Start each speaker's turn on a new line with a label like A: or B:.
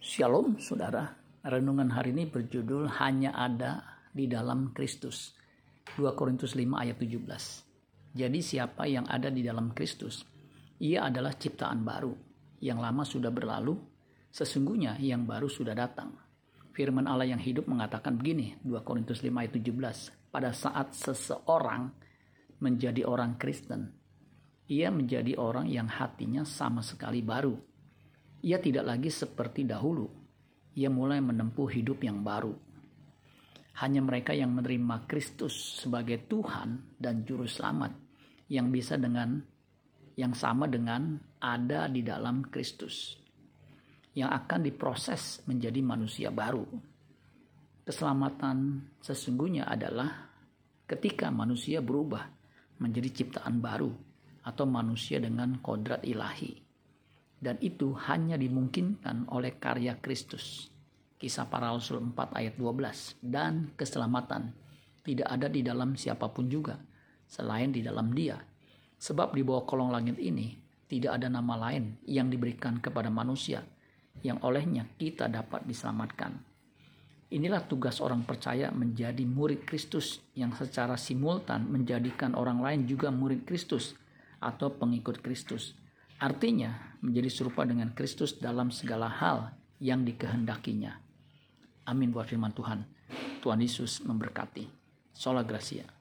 A: Shalom saudara, renungan hari ini berjudul Hanya ada di dalam Kristus. 2 Korintus 5 ayat 17. Jadi siapa yang ada di dalam Kristus, ia adalah ciptaan baru. Yang lama sudah berlalu, sesungguhnya yang baru sudah datang. Firman Allah yang hidup mengatakan begini, 2 Korintus 5 ayat 17. Pada saat seseorang menjadi orang Kristen, ia menjadi orang yang hatinya sama sekali baru ia tidak lagi seperti dahulu. Ia mulai menempuh hidup yang baru. Hanya mereka yang menerima Kristus sebagai Tuhan dan Juru Selamat yang bisa dengan yang sama dengan ada di dalam Kristus yang akan diproses menjadi manusia baru. Keselamatan sesungguhnya adalah ketika manusia berubah menjadi ciptaan baru atau manusia dengan kodrat ilahi dan itu hanya dimungkinkan oleh karya Kristus. Kisah para Rasul 4 ayat 12 dan keselamatan tidak ada di dalam siapa pun juga selain di dalam Dia. Sebab di bawah kolong langit ini tidak ada nama lain yang diberikan kepada manusia yang olehnya kita dapat diselamatkan. Inilah tugas orang percaya menjadi murid Kristus yang secara simultan menjadikan orang lain juga murid Kristus atau pengikut Kristus. Artinya, menjadi serupa dengan Kristus dalam segala hal yang dikehendakinya. Amin buat firman Tuhan. Tuhan Yesus memberkati. Sola Gracia.